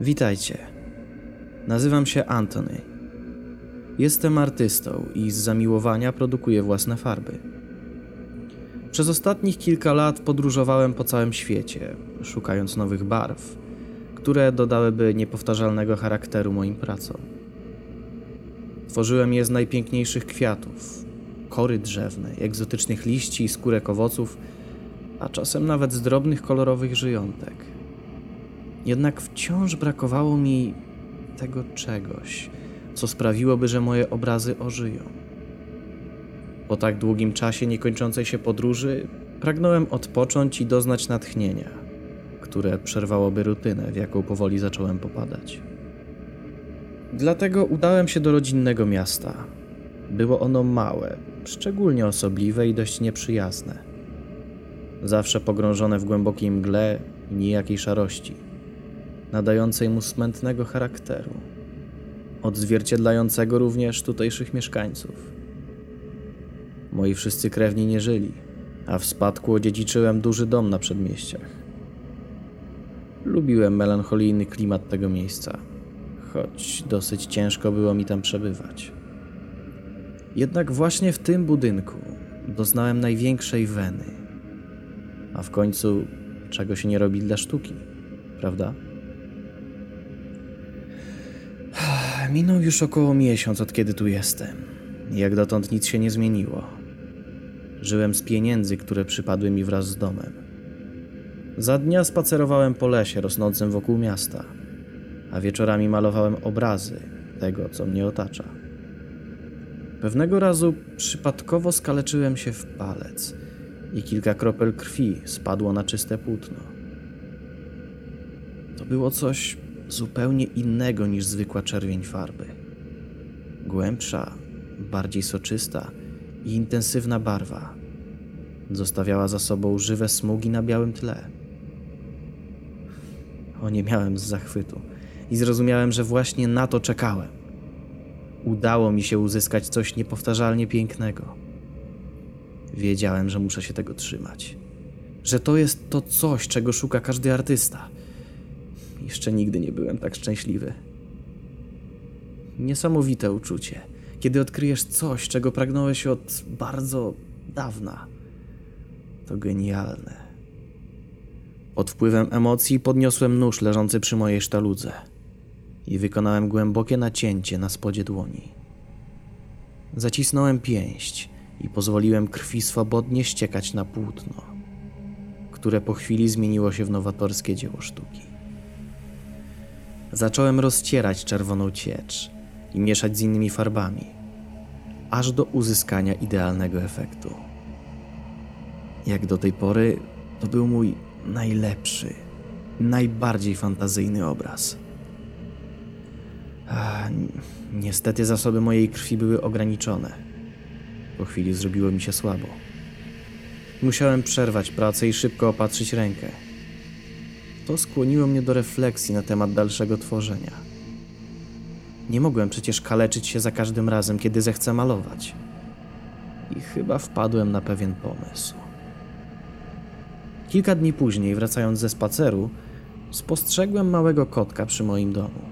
Witajcie. Nazywam się Anthony. Jestem artystą i z zamiłowania produkuję własne farby. Przez ostatnich kilka lat podróżowałem po całym świecie, szukając nowych barw, które dodałyby niepowtarzalnego charakteru moim pracom. Tworzyłem je z najpiękniejszych kwiatów, kory drzewnej, egzotycznych liści i skórek owoców, a czasem nawet z drobnych kolorowych żyjątek. Jednak wciąż brakowało mi tego czegoś, co sprawiłoby, że moje obrazy ożyją. Po tak długim czasie niekończącej się podróży pragnąłem odpocząć i doznać natchnienia, które przerwałoby rutynę, w jaką powoli zacząłem popadać. Dlatego udałem się do rodzinnego miasta. Było ono małe, szczególnie osobliwe i dość nieprzyjazne. Zawsze pogrążone w głębokiej mgle i niejakiej szarości, nadającej mu smętnego charakteru, odzwierciedlającego również tutejszych mieszkańców. Moi wszyscy krewni nie żyli, a w spadku odziedziczyłem duży dom na przedmieściach. Lubiłem melancholijny klimat tego miejsca, choć dosyć ciężko było mi tam przebywać. Jednak właśnie w tym budynku doznałem największej weny. A w końcu, czego się nie robi dla sztuki, prawda? Minął już około miesiąc, od kiedy tu jestem. Jak dotąd nic się nie zmieniło. Żyłem z pieniędzy, które przypadły mi wraz z domem. Za dnia spacerowałem po lesie rosnącym wokół miasta, a wieczorami malowałem obrazy tego, co mnie otacza. Pewnego razu przypadkowo skaleczyłem się w palec i kilka kropel krwi spadło na czyste płótno. To było coś zupełnie innego niż zwykła czerwień farby. Głębsza, bardziej soczysta i intensywna barwa zostawiała za sobą żywe smugi na białym tle. O nie miałem z zachwytu i zrozumiałem, że właśnie na to czekałem. Udało mi się uzyskać coś niepowtarzalnie pięknego. Wiedziałem, że muszę się tego trzymać. Że to jest to coś, czego szuka każdy artysta. Jeszcze nigdy nie byłem tak szczęśliwy. Niesamowite uczucie, kiedy odkryjesz coś, czego pragnąłeś od bardzo dawna. To genialne. Pod wpływem emocji podniosłem nóż leżący przy mojej sztaludze i wykonałem głębokie nacięcie na spodzie dłoni. Zacisnąłem pięść i pozwoliłem krwi swobodnie ściekać na płótno, które po chwili zmieniło się w nowatorskie dzieło sztuki. Zacząłem rozcierać czerwoną ciecz i mieszać z innymi farbami, aż do uzyskania idealnego efektu. Jak do tej pory, to był mój najlepszy, najbardziej fantazyjny obraz. Niestety zasoby mojej krwi były ograniczone. Po chwili zrobiło mi się słabo. Musiałem przerwać pracę i szybko opatrzyć rękę. To skłoniło mnie do refleksji na temat dalszego tworzenia. Nie mogłem przecież kaleczyć się za każdym razem, kiedy zechcę malować. I chyba wpadłem na pewien pomysł. Kilka dni później, wracając ze spaceru, spostrzegłem małego kotka przy moim domu.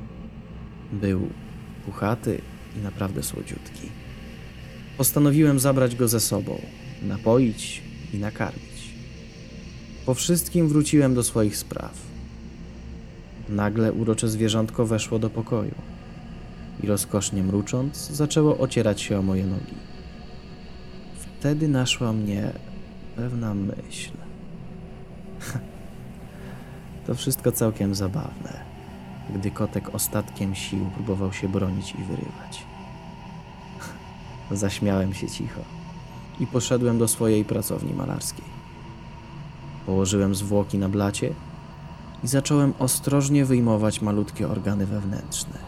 Był puchaty i naprawdę słodziutki. Postanowiłem zabrać go ze sobą, napoić i nakarmić. Po wszystkim wróciłem do swoich spraw. Nagle urocze zwierzątko weszło do pokoju i rozkosznie mrucząc zaczęło ocierać się o moje nogi. Wtedy naszła mnie pewna myśl. to wszystko całkiem zabawne gdy kotek ostatkiem sił próbował się bronić i wyrywać. Zaśmiałem się cicho i poszedłem do swojej pracowni malarskiej. Położyłem zwłoki na blacie i zacząłem ostrożnie wyjmować malutkie organy wewnętrzne.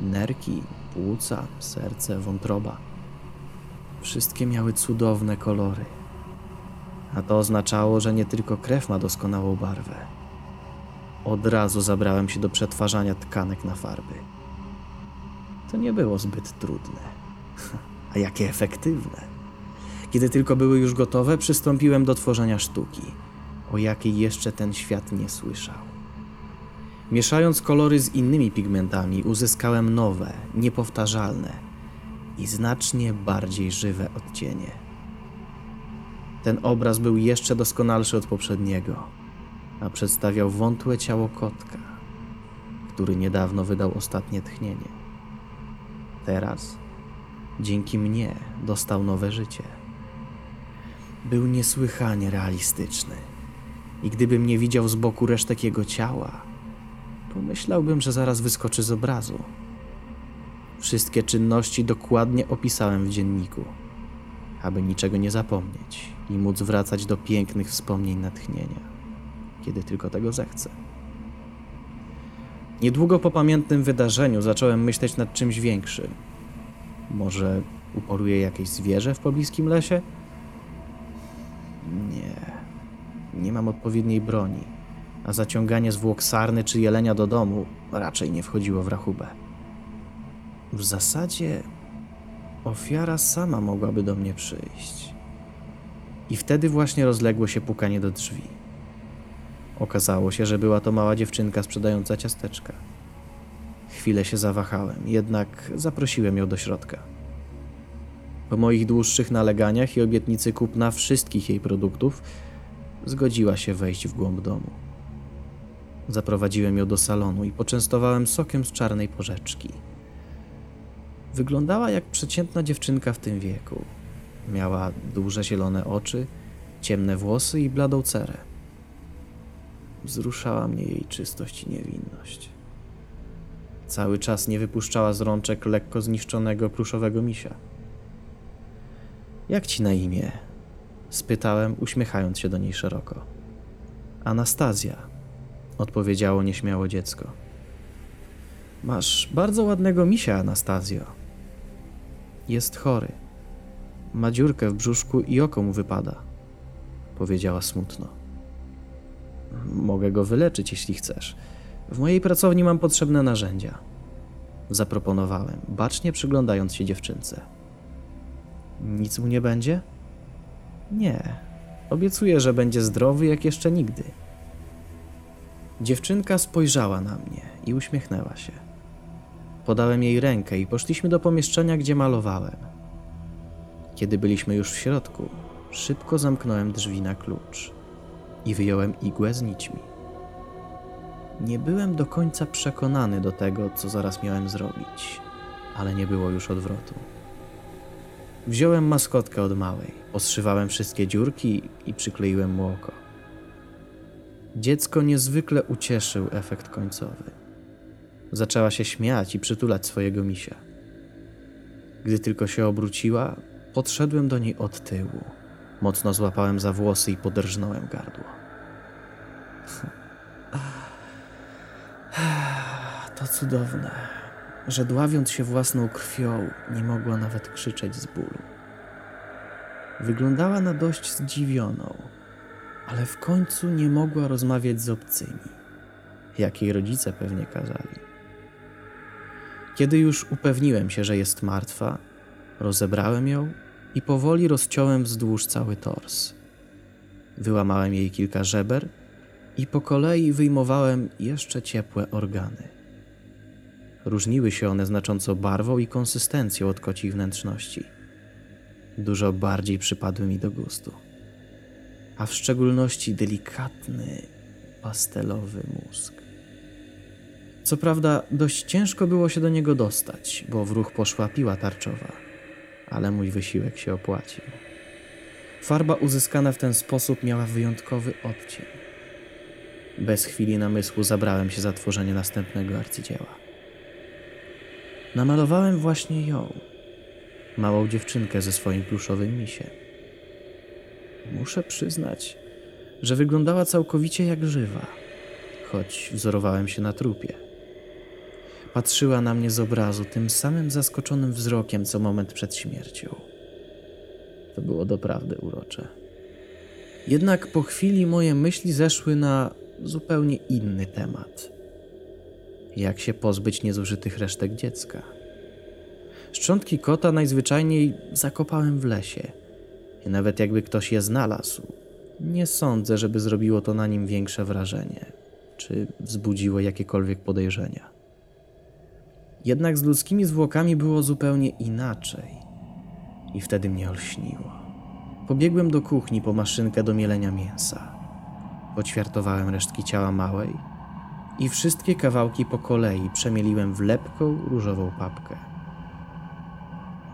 Nerki, płuca, serce, wątroba. Wszystkie miały cudowne kolory. A to oznaczało, że nie tylko krew ma doskonałą barwę od razu zabrałem się do przetwarzania tkanek na farby. To nie było zbyt trudne, a jakie efektywne. Kiedy tylko były już gotowe, przystąpiłem do tworzenia sztuki, o jakiej jeszcze ten świat nie słyszał. Mieszając kolory z innymi pigmentami, uzyskałem nowe, niepowtarzalne i znacznie bardziej żywe odcienie. Ten obraz był jeszcze doskonalszy od poprzedniego, a przedstawiał wątłe ciało kotka, który niedawno wydał ostatnie tchnienie. Teraz, dzięki mnie, dostał nowe życie. Był niesłychanie realistyczny i gdybym nie widział z boku resztek jego ciała, pomyślałbym, że zaraz wyskoczy z obrazu. Wszystkie czynności dokładnie opisałem w dzienniku, aby niczego nie zapomnieć i móc wracać do pięknych wspomnień natchnienia, kiedy tylko tego zechcę. Niedługo po pamiętnym wydarzeniu zacząłem myśleć nad czymś większym. Może upoluję jakieś zwierzę w pobliskim lesie? Nie mam odpowiedniej broni, a zaciąganie zwłok sarny czy jelenia do domu raczej nie wchodziło w rachubę. W zasadzie ofiara sama mogłaby do mnie przyjść. I wtedy właśnie rozległo się pukanie do drzwi. Okazało się, że była to mała dziewczynka sprzedająca ciasteczka. Chwilę się zawahałem, jednak zaprosiłem ją do środka. Po moich dłuższych naleganiach i obietnicy kupna wszystkich jej produktów, zgodziła się wejść w głąb domu. Zaprowadziłem ją do salonu i poczęstowałem sokiem z czarnej porzeczki. Wyglądała jak przeciętna dziewczynka w tym wieku. Miała duże zielone oczy, ciemne włosy i bladą cerę. Wzruszała mnie jej czystość i niewinność. Cały czas nie wypuszczała z rączek lekko zniszczonego pluszowego misia. Jak ci na imię? Spytałem, uśmiechając się do niej szeroko. Anastazja, odpowiedziało nieśmiało dziecko. Masz bardzo ładnego misia, Anastazjo. Jest chory. Ma dziurkę w brzuszku i oko mu wypada, powiedziała smutno. Mogę go wyleczyć, jeśli chcesz. W mojej pracowni mam potrzebne narzędzia. Zaproponowałem, bacznie przyglądając się dziewczynce. Nic mu nie będzie? Nie. Obiecuję, że będzie zdrowy jak jeszcze nigdy. Dziewczynka spojrzała na mnie i uśmiechnęła się. Podałem jej rękę i poszliśmy do pomieszczenia, gdzie malowałem. Kiedy byliśmy już w środku, szybko zamknąłem drzwi na klucz i wyjąłem igłę z nićmi. Nie byłem do końca przekonany do tego, co zaraz miałem zrobić, ale nie było już odwrotu. Wziąłem maskotkę od małej, ostrzywałem wszystkie dziurki i przykleiłem mu oko. Dziecko niezwykle ucieszył efekt końcowy. Zaczęła się śmiać i przytulać swojego misia. Gdy tylko się obróciła, podszedłem do niej od tyłu. Mocno złapałem za włosy i podrżnąłem gardło. To cudowne, że dławiąc się własną krwią, nie mogła nawet krzyczeć z bólu. Wyglądała na dość zdziwioną, ale w końcu nie mogła rozmawiać z obcymi, jak jej rodzice pewnie kazali. Kiedy już upewniłem się, że jest martwa, rozebrałem ją i powoli rozciąłem wzdłuż cały tors. Wyłamałem jej kilka żeber i po kolei wyjmowałem jeszcze ciepłe organy. Różniły się one znacząco barwą i konsystencją od kocich wnętrzności. Dużo bardziej przypadły mi do gustu. A w szczególności delikatny, pastelowy mózg. Co prawda, dość ciężko było się do niego dostać, bo w ruch poszła piła tarczowa, ale mój wysiłek się opłacił. Farba uzyskana w ten sposób miała wyjątkowy odcień. Bez chwili namysłu zabrałem się za tworzenie następnego arcydzieła. Namalowałem właśnie ją, małą dziewczynkę ze swoim pluszowym misiem. Muszę przyznać, że wyglądała całkowicie jak żywa, choć wzorowałem się na trupie. Patrzyła na mnie z obrazu tym samym zaskoczonym wzrokiem, co moment przed śmiercią. To było doprawdy urocze. Jednak po chwili moje myśli zeszły na zupełnie inny temat. Jak się pozbyć niezużytych resztek dziecka? Szczątki kota najzwyczajniej zakopałem w lesie. I nawet jakby ktoś je znalazł, nie sądzę, żeby zrobiło to na nim większe wrażenie. czy wzbudziło jakiekolwiek podejrzenia. Jednak z ludzkimi zwłokami było zupełnie inaczej. I wtedy mnie olśniło. Pobiegłem do kuchni po maszynkę do mielenia mięsa. Poćwiartowałem resztki ciała małej i wszystkie kawałki po kolei przemieliłem w lepką, różową papkę.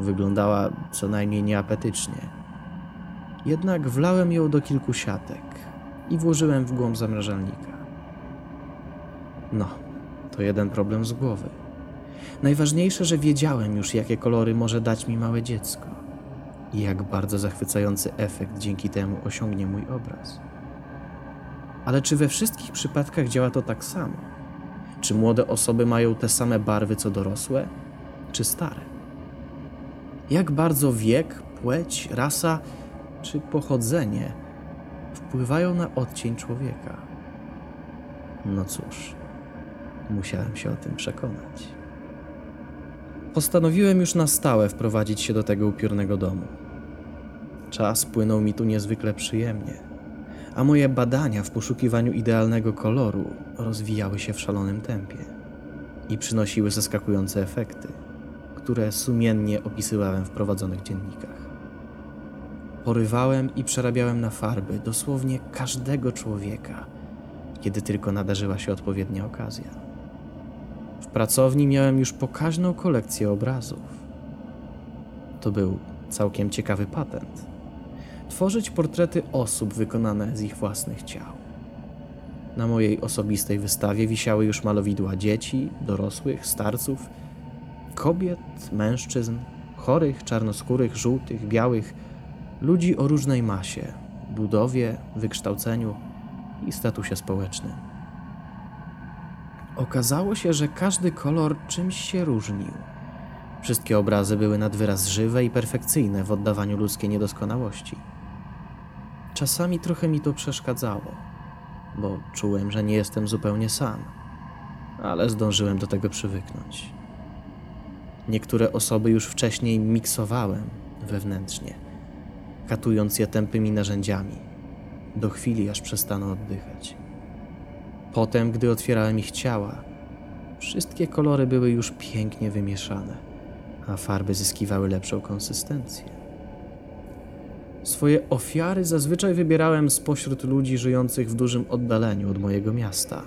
Wyglądała co najmniej nieapetycznie. Jednak wlałem ją do kilku siatek i włożyłem w głąb zamrażalnika. No, to jeden problem z głowy. Najważniejsze, że wiedziałem już, jakie kolory może dać mi małe dziecko i jak bardzo zachwycający efekt dzięki temu osiągnie mój obraz. Ale czy we wszystkich przypadkach działa to tak samo? Czy młode osoby mają te same barwy co dorosłe, czy stare? Jak bardzo wiek, płeć, rasa czy pochodzenie wpływają na odcień człowieka? No cóż, musiałem się o tym przekonać. Postanowiłem już na stałe wprowadzić się do tego upiornego domu. Czas płynął mi tu niezwykle przyjemnie, a moje badania w poszukiwaniu idealnego koloru rozwijały się w szalonym tempie i przynosiły zaskakujące efekty, które sumiennie opisywałem w prowadzonych dziennikach. Porywałem i przerabiałem na farby dosłownie każdego człowieka, kiedy tylko nadarzyła się odpowiednia okazja. W pracowni miałem już pokaźną kolekcję obrazów. To był całkiem ciekawy patent. Tworzyć portrety osób wykonane z ich własnych ciał. Na mojej osobistej wystawie wisiały już malowidła dzieci, dorosłych, starców, kobiet, mężczyzn, chorych, czarnoskórych, żółtych, białych, ludzi o różnej masie, budowie, wykształceniu i statusie społecznym. Okazało się, że każdy kolor czymś się różnił. Wszystkie obrazy były nad wyraz żywe i perfekcyjne w oddawaniu ludzkiej niedoskonałości. Czasami trochę mi to przeszkadzało, bo czułem, że nie jestem zupełnie sam, ale zdążyłem do tego przywyknąć. Niektóre osoby już wcześniej miksowałem wewnętrznie, katując je tępymi narzędziami, do chwili aż przestaną oddychać. Potem, gdy otwierałem ich ciała, wszystkie kolory były już pięknie wymieszane, a farby zyskiwały lepszą konsystencję. Swoje ofiary zazwyczaj wybierałem spośród ludzi żyjących w dużym oddaleniu od mojego miasta,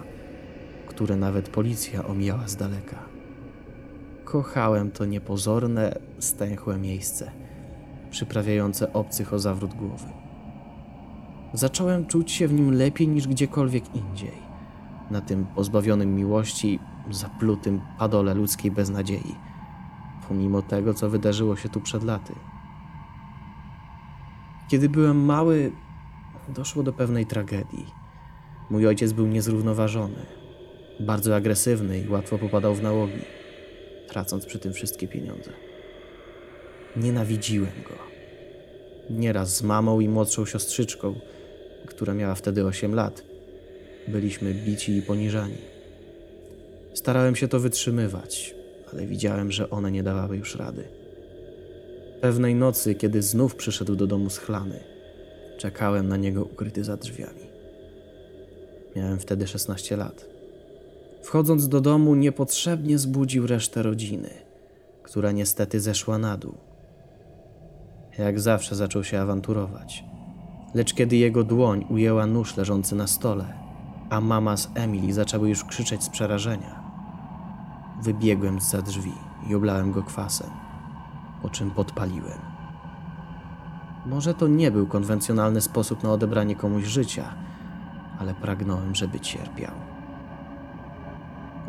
które nawet policja omijała z daleka. Kochałem to niepozorne, stęchłe miejsce, przyprawiające obcych o zawrót głowy. Zacząłem czuć się w nim lepiej niż gdziekolwiek indziej na tym pozbawionym miłości, zaplutym padole ludzkiej beznadziei, pomimo tego, co wydarzyło się tu przed laty. Kiedy byłem mały, doszło do pewnej tragedii. Mój ojciec był niezrównoważony, bardzo agresywny i łatwo popadał w nałogi, tracąc przy tym wszystkie pieniądze. Nienawidziłem go. Nieraz z mamą i młodszą siostrzyczką, która miała wtedy 8 lat, Byliśmy bici i poniżani. Starałem się to wytrzymywać, ale widziałem, że one nie dawały już rady. Pewnej nocy, kiedy znów przyszedł do domu schlany, czekałem na niego ukryty za drzwiami. Miałem wtedy 16 lat. Wchodząc do domu, niepotrzebnie zbudził resztę rodziny, która niestety zeszła na dół. Jak zawsze zaczął się awanturować. Lecz kiedy jego dłoń ujęła nóż leżący na stole, a mama z Emily zaczęły już krzyczeć z przerażenia. Wybiegłem za drzwi i oblałem go kwasem, po czym podpaliłem. Może to nie był konwencjonalny sposób na odebranie komuś życia, ale pragnąłem, żeby cierpiał.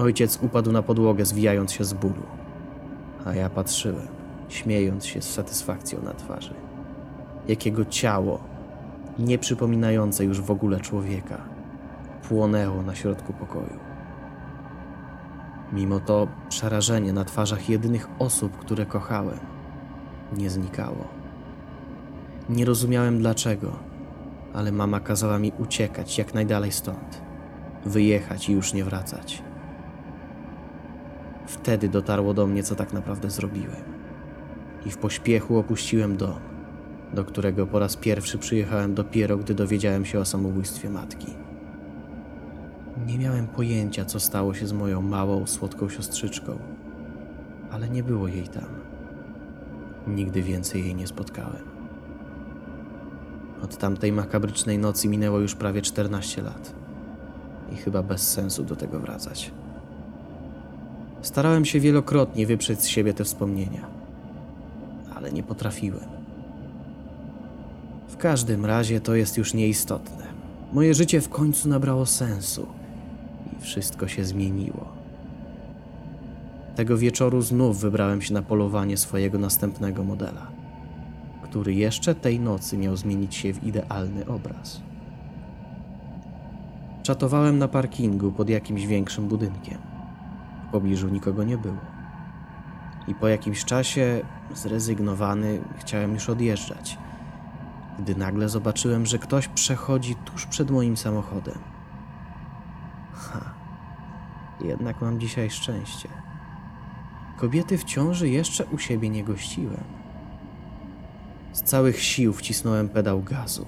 Ojciec upadł na podłogę, zwijając się z bólu, a ja patrzyłem, śmiejąc się z satysfakcją na twarzy. Jakiego ciało, nie przypominające już w ogóle człowieka, płonęło na środku pokoju. Mimo to przerażenie na twarzach jedynych osób, które kochałem, nie znikało. Nie rozumiałem dlaczego, ale mama kazała mi uciekać jak najdalej stąd, wyjechać i już nie wracać. Wtedy dotarło do mnie, co tak naprawdę zrobiłem. I w pośpiechu opuściłem dom, do którego po raz pierwszy przyjechałem dopiero, gdy dowiedziałem się o samobójstwie matki. Nie miałem pojęcia, co stało się z moją małą, słodką siostrzyczką, ale nie było jej tam. Nigdy więcej jej nie spotkałem. Od tamtej makabrycznej nocy minęło już prawie 14 lat i chyba bez sensu do tego wracać. Starałem się wielokrotnie wyprzeć z siebie te wspomnienia, ale nie potrafiłem. W każdym razie to jest już nieistotne. Moje życie w końcu nabrało sensu i wszystko się zmieniło. Tego wieczoru znów wybrałem się na polowanie swojego następnego modela, który jeszcze tej nocy miał zmienić się w idealny obraz. Czatowałem na parkingu pod jakimś większym budynkiem. W pobliżu nikogo nie było. I po jakimś czasie, zrezygnowany, chciałem już odjeżdżać, gdy nagle zobaczyłem, że ktoś przechodzi tuż przed moim samochodem. Ha, jednak mam dzisiaj szczęście. Kobiety w ciąży jeszcze u siebie nie gościłem. Z całych sił wcisnąłem pedał gazu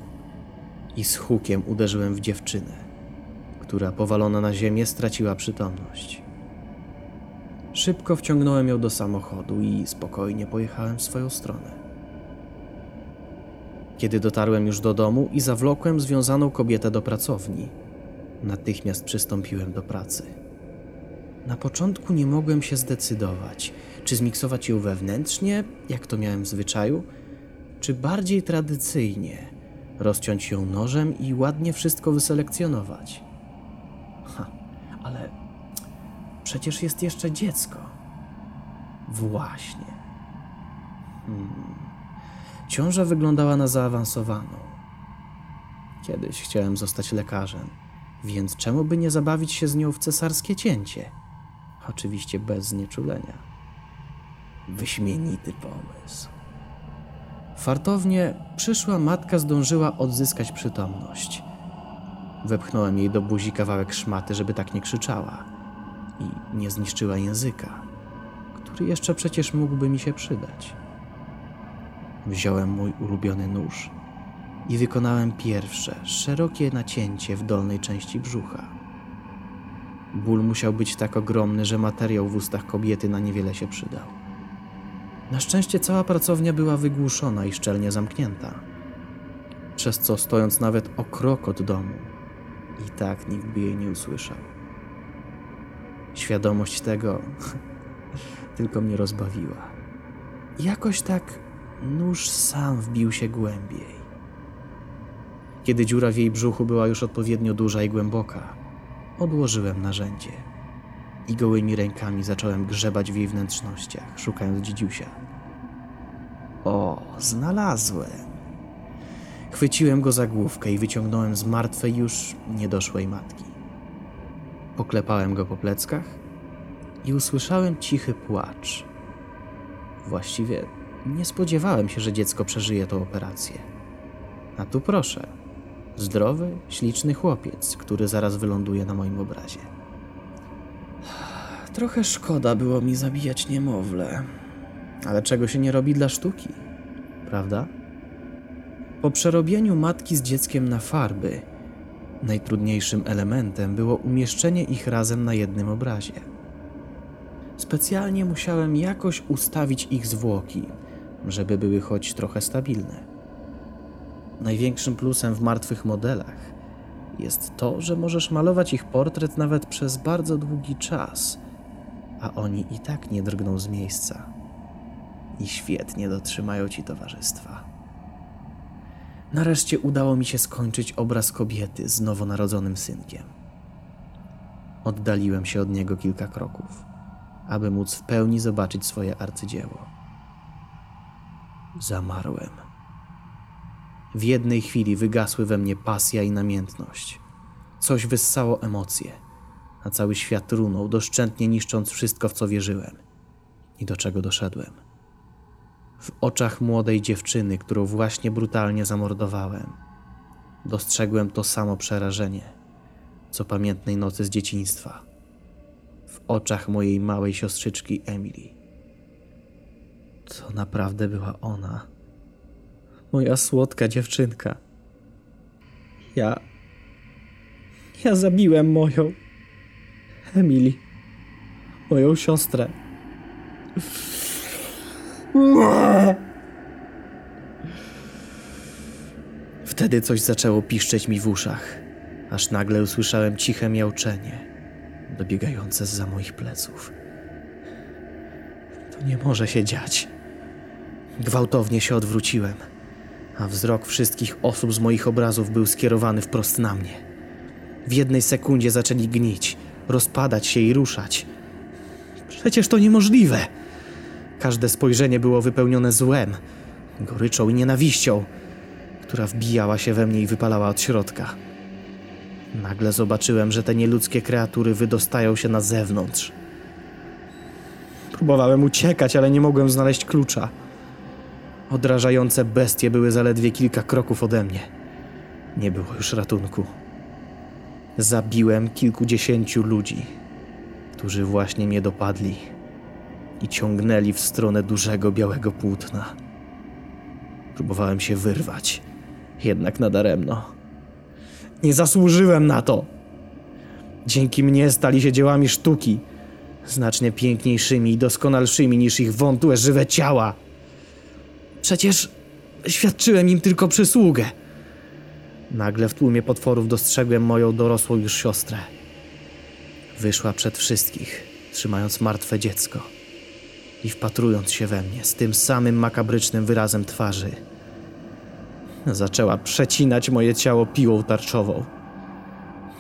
i z hukiem uderzyłem w dziewczynę, która powalona na ziemię straciła przytomność. Szybko wciągnąłem ją do samochodu i spokojnie pojechałem w swoją stronę. Kiedy dotarłem już do domu i zawlokłem związaną kobietę do pracowni, natychmiast przystąpiłem do pracy. Na początku nie mogłem się zdecydować, czy zmiksować ją wewnętrznie, jak to miałem w zwyczaju, czy bardziej tradycyjnie, rozciąć ją nożem i ładnie wszystko wyselekcjonować. Ha, przecież jest jeszcze dziecko. Właśnie. Hmm. Ciąża wyglądała na zaawansowaną. Kiedyś chciałem zostać lekarzem, więc czemu by nie zabawić się z nią w cesarskie cięcie? Oczywiście bez znieczulenia. Wyśmienity pomysł. Fartownie przyszła matka zdążyła odzyskać przytomność. Wepchnąłem jej do buzi kawałek szmaty, żeby tak nie krzyczała i nie zniszczyła języka, który jeszcze przecież mógłby mi się przydać. Wziąłem mój ulubiony nóż i wykonałem pierwsze, szerokie nacięcie w dolnej części brzucha. Ból musiał być tak ogromny, że materiał w ustach kobiety na niewiele się przydał. Na szczęście cała pracownia była wygłuszona i szczelnie zamknięta, przez co stojąc nawet o krok od domu, i tak nikt by jej nie usłyszał. Świadomość tego tylko mnie rozbawiła. Jakoś tak nóż sam wbił się głębiej. Kiedy dziura w jej brzuchu była już odpowiednio duża i głęboka, odłożyłem narzędzie i gołymi rękami zacząłem grzebać w jej wnętrznościach, szukając dzidziusia. O, znalazłem! Chwyciłem go za główkę i wyciągnąłem z martwej już niedoszłej matki. Poklepałem go po pleckach i usłyszałem cichy płacz. Właściwie nie spodziewałem się, że dziecko przeżyje tę operację. A tu proszę, zdrowy, śliczny chłopiec, który zaraz wyląduje na moim obrazie. Trochę szkoda było mi zabijać niemowlę, ale czego się nie robi dla sztuki, prawda? Po przerobieniu matki z dzieckiem na farby, najtrudniejszym elementem było umieszczenie ich razem na jednym obrazie. Specjalnie musiałem jakoś ustawić ich zwłoki, żeby były choć trochę stabilne. Największym plusem w martwych modelach jest to, że możesz malować ich portret nawet przez bardzo długi czas, a oni i tak nie drgną z miejsca i świetnie dotrzymają ci towarzystwa. Nareszcie udało mi się skończyć obraz kobiety z nowonarodzonym synkiem. Oddaliłem się od niego kilka kroków, aby móc w pełni zobaczyć swoje arcydzieło. Zamarłem. W jednej chwili wygasły we mnie pasja i namiętność. Coś wyssało emocje, a cały świat runął, doszczętnie niszcząc wszystko, w co wierzyłem i do czego doszedłem. W oczach młodej dziewczyny, którą właśnie brutalnie zamordowałem, dostrzegłem to samo przerażenie, co pamiętnej nocy z dzieciństwa. W oczach mojej małej siostrzyczki Emily. To naprawdę była ona. Moja słodka dziewczynka. Ja. Ja zabiłem moją. Emily. Moją siostrę. Wtedy coś zaczęło piszczeć mi w uszach, aż nagle usłyszałem ciche miauczenie, dobiegające zza moich pleców. To nie może się dziać. Gwałtownie się odwróciłem, a wzrok wszystkich osób z moich obrazów był skierowany wprost na mnie. W jednej sekundzie zaczęli gnić, rozpadać się i ruszać. Przecież to niemożliwe! Każde spojrzenie było wypełnione złem, goryczą i nienawiścią, która wbijała się we mnie i wypalała od środka. Nagle zobaczyłem, że te nieludzkie kreatury wydostają się na zewnątrz. Próbowałem uciekać, ale nie mogłem znaleźć klucza. Odrażające bestie były zaledwie kilka kroków ode mnie. Nie było już ratunku. Zabiłem kilkudziesięciu ludzi, którzy właśnie mnie dopadli i ciągnęli w stronę dużego białego płótna. Próbowałem się wyrwać, jednak nadaremno. Nie zasłużyłem na to. Dzięki mnie stali się dziełami sztuki, znacznie piękniejszymi i doskonalszymi niż ich wątłe, żywe ciała. Przecież świadczyłem im tylko przysługę. Nagle w tłumie potworów dostrzegłem moją dorosłą już siostrę. Wyszła przed wszystkich, trzymając martwe dziecko i wpatrując się we mnie z tym samym makabrycznym wyrazem twarzy. Zaczęła przecinać moje ciało piłą tarczową.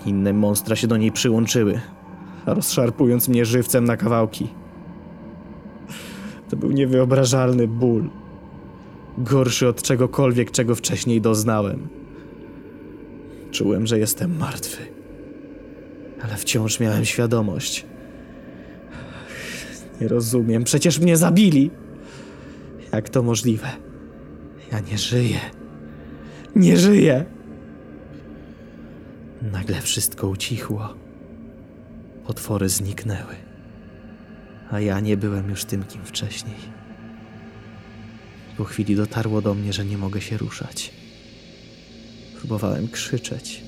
Inne monstra się do niej przyłączyły, rozszarpując mnie żywcem na kawałki. To był niewyobrażalny ból. Gorszy od czegokolwiek, czego wcześniej doznałem. Czułem, że jestem martwy, ale wciąż miałem świadomość. Nie rozumiem, przecież mnie zabili. Jak to możliwe? Ja nie żyję. Nie żyję. Nagle wszystko ucichło. Potwory zniknęły. A ja nie byłem już tym, kim wcześniej. Po chwili dotarło do mnie, że nie mogę się ruszać. Próbowałem krzyczeć,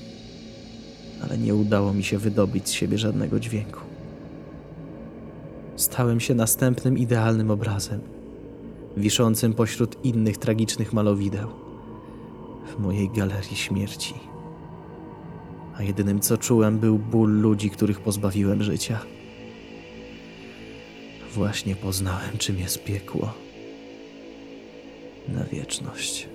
ale nie udało mi się wydobyć z siebie żadnego dźwięku. Stałem się następnym idealnym obrazem, wiszącym pośród innych tragicznych malowideł w mojej galerii śmierci. A jedynym co czułem był ból ludzi, których pozbawiłem życia. Właśnie poznałem, czym jest piekło na wieczność.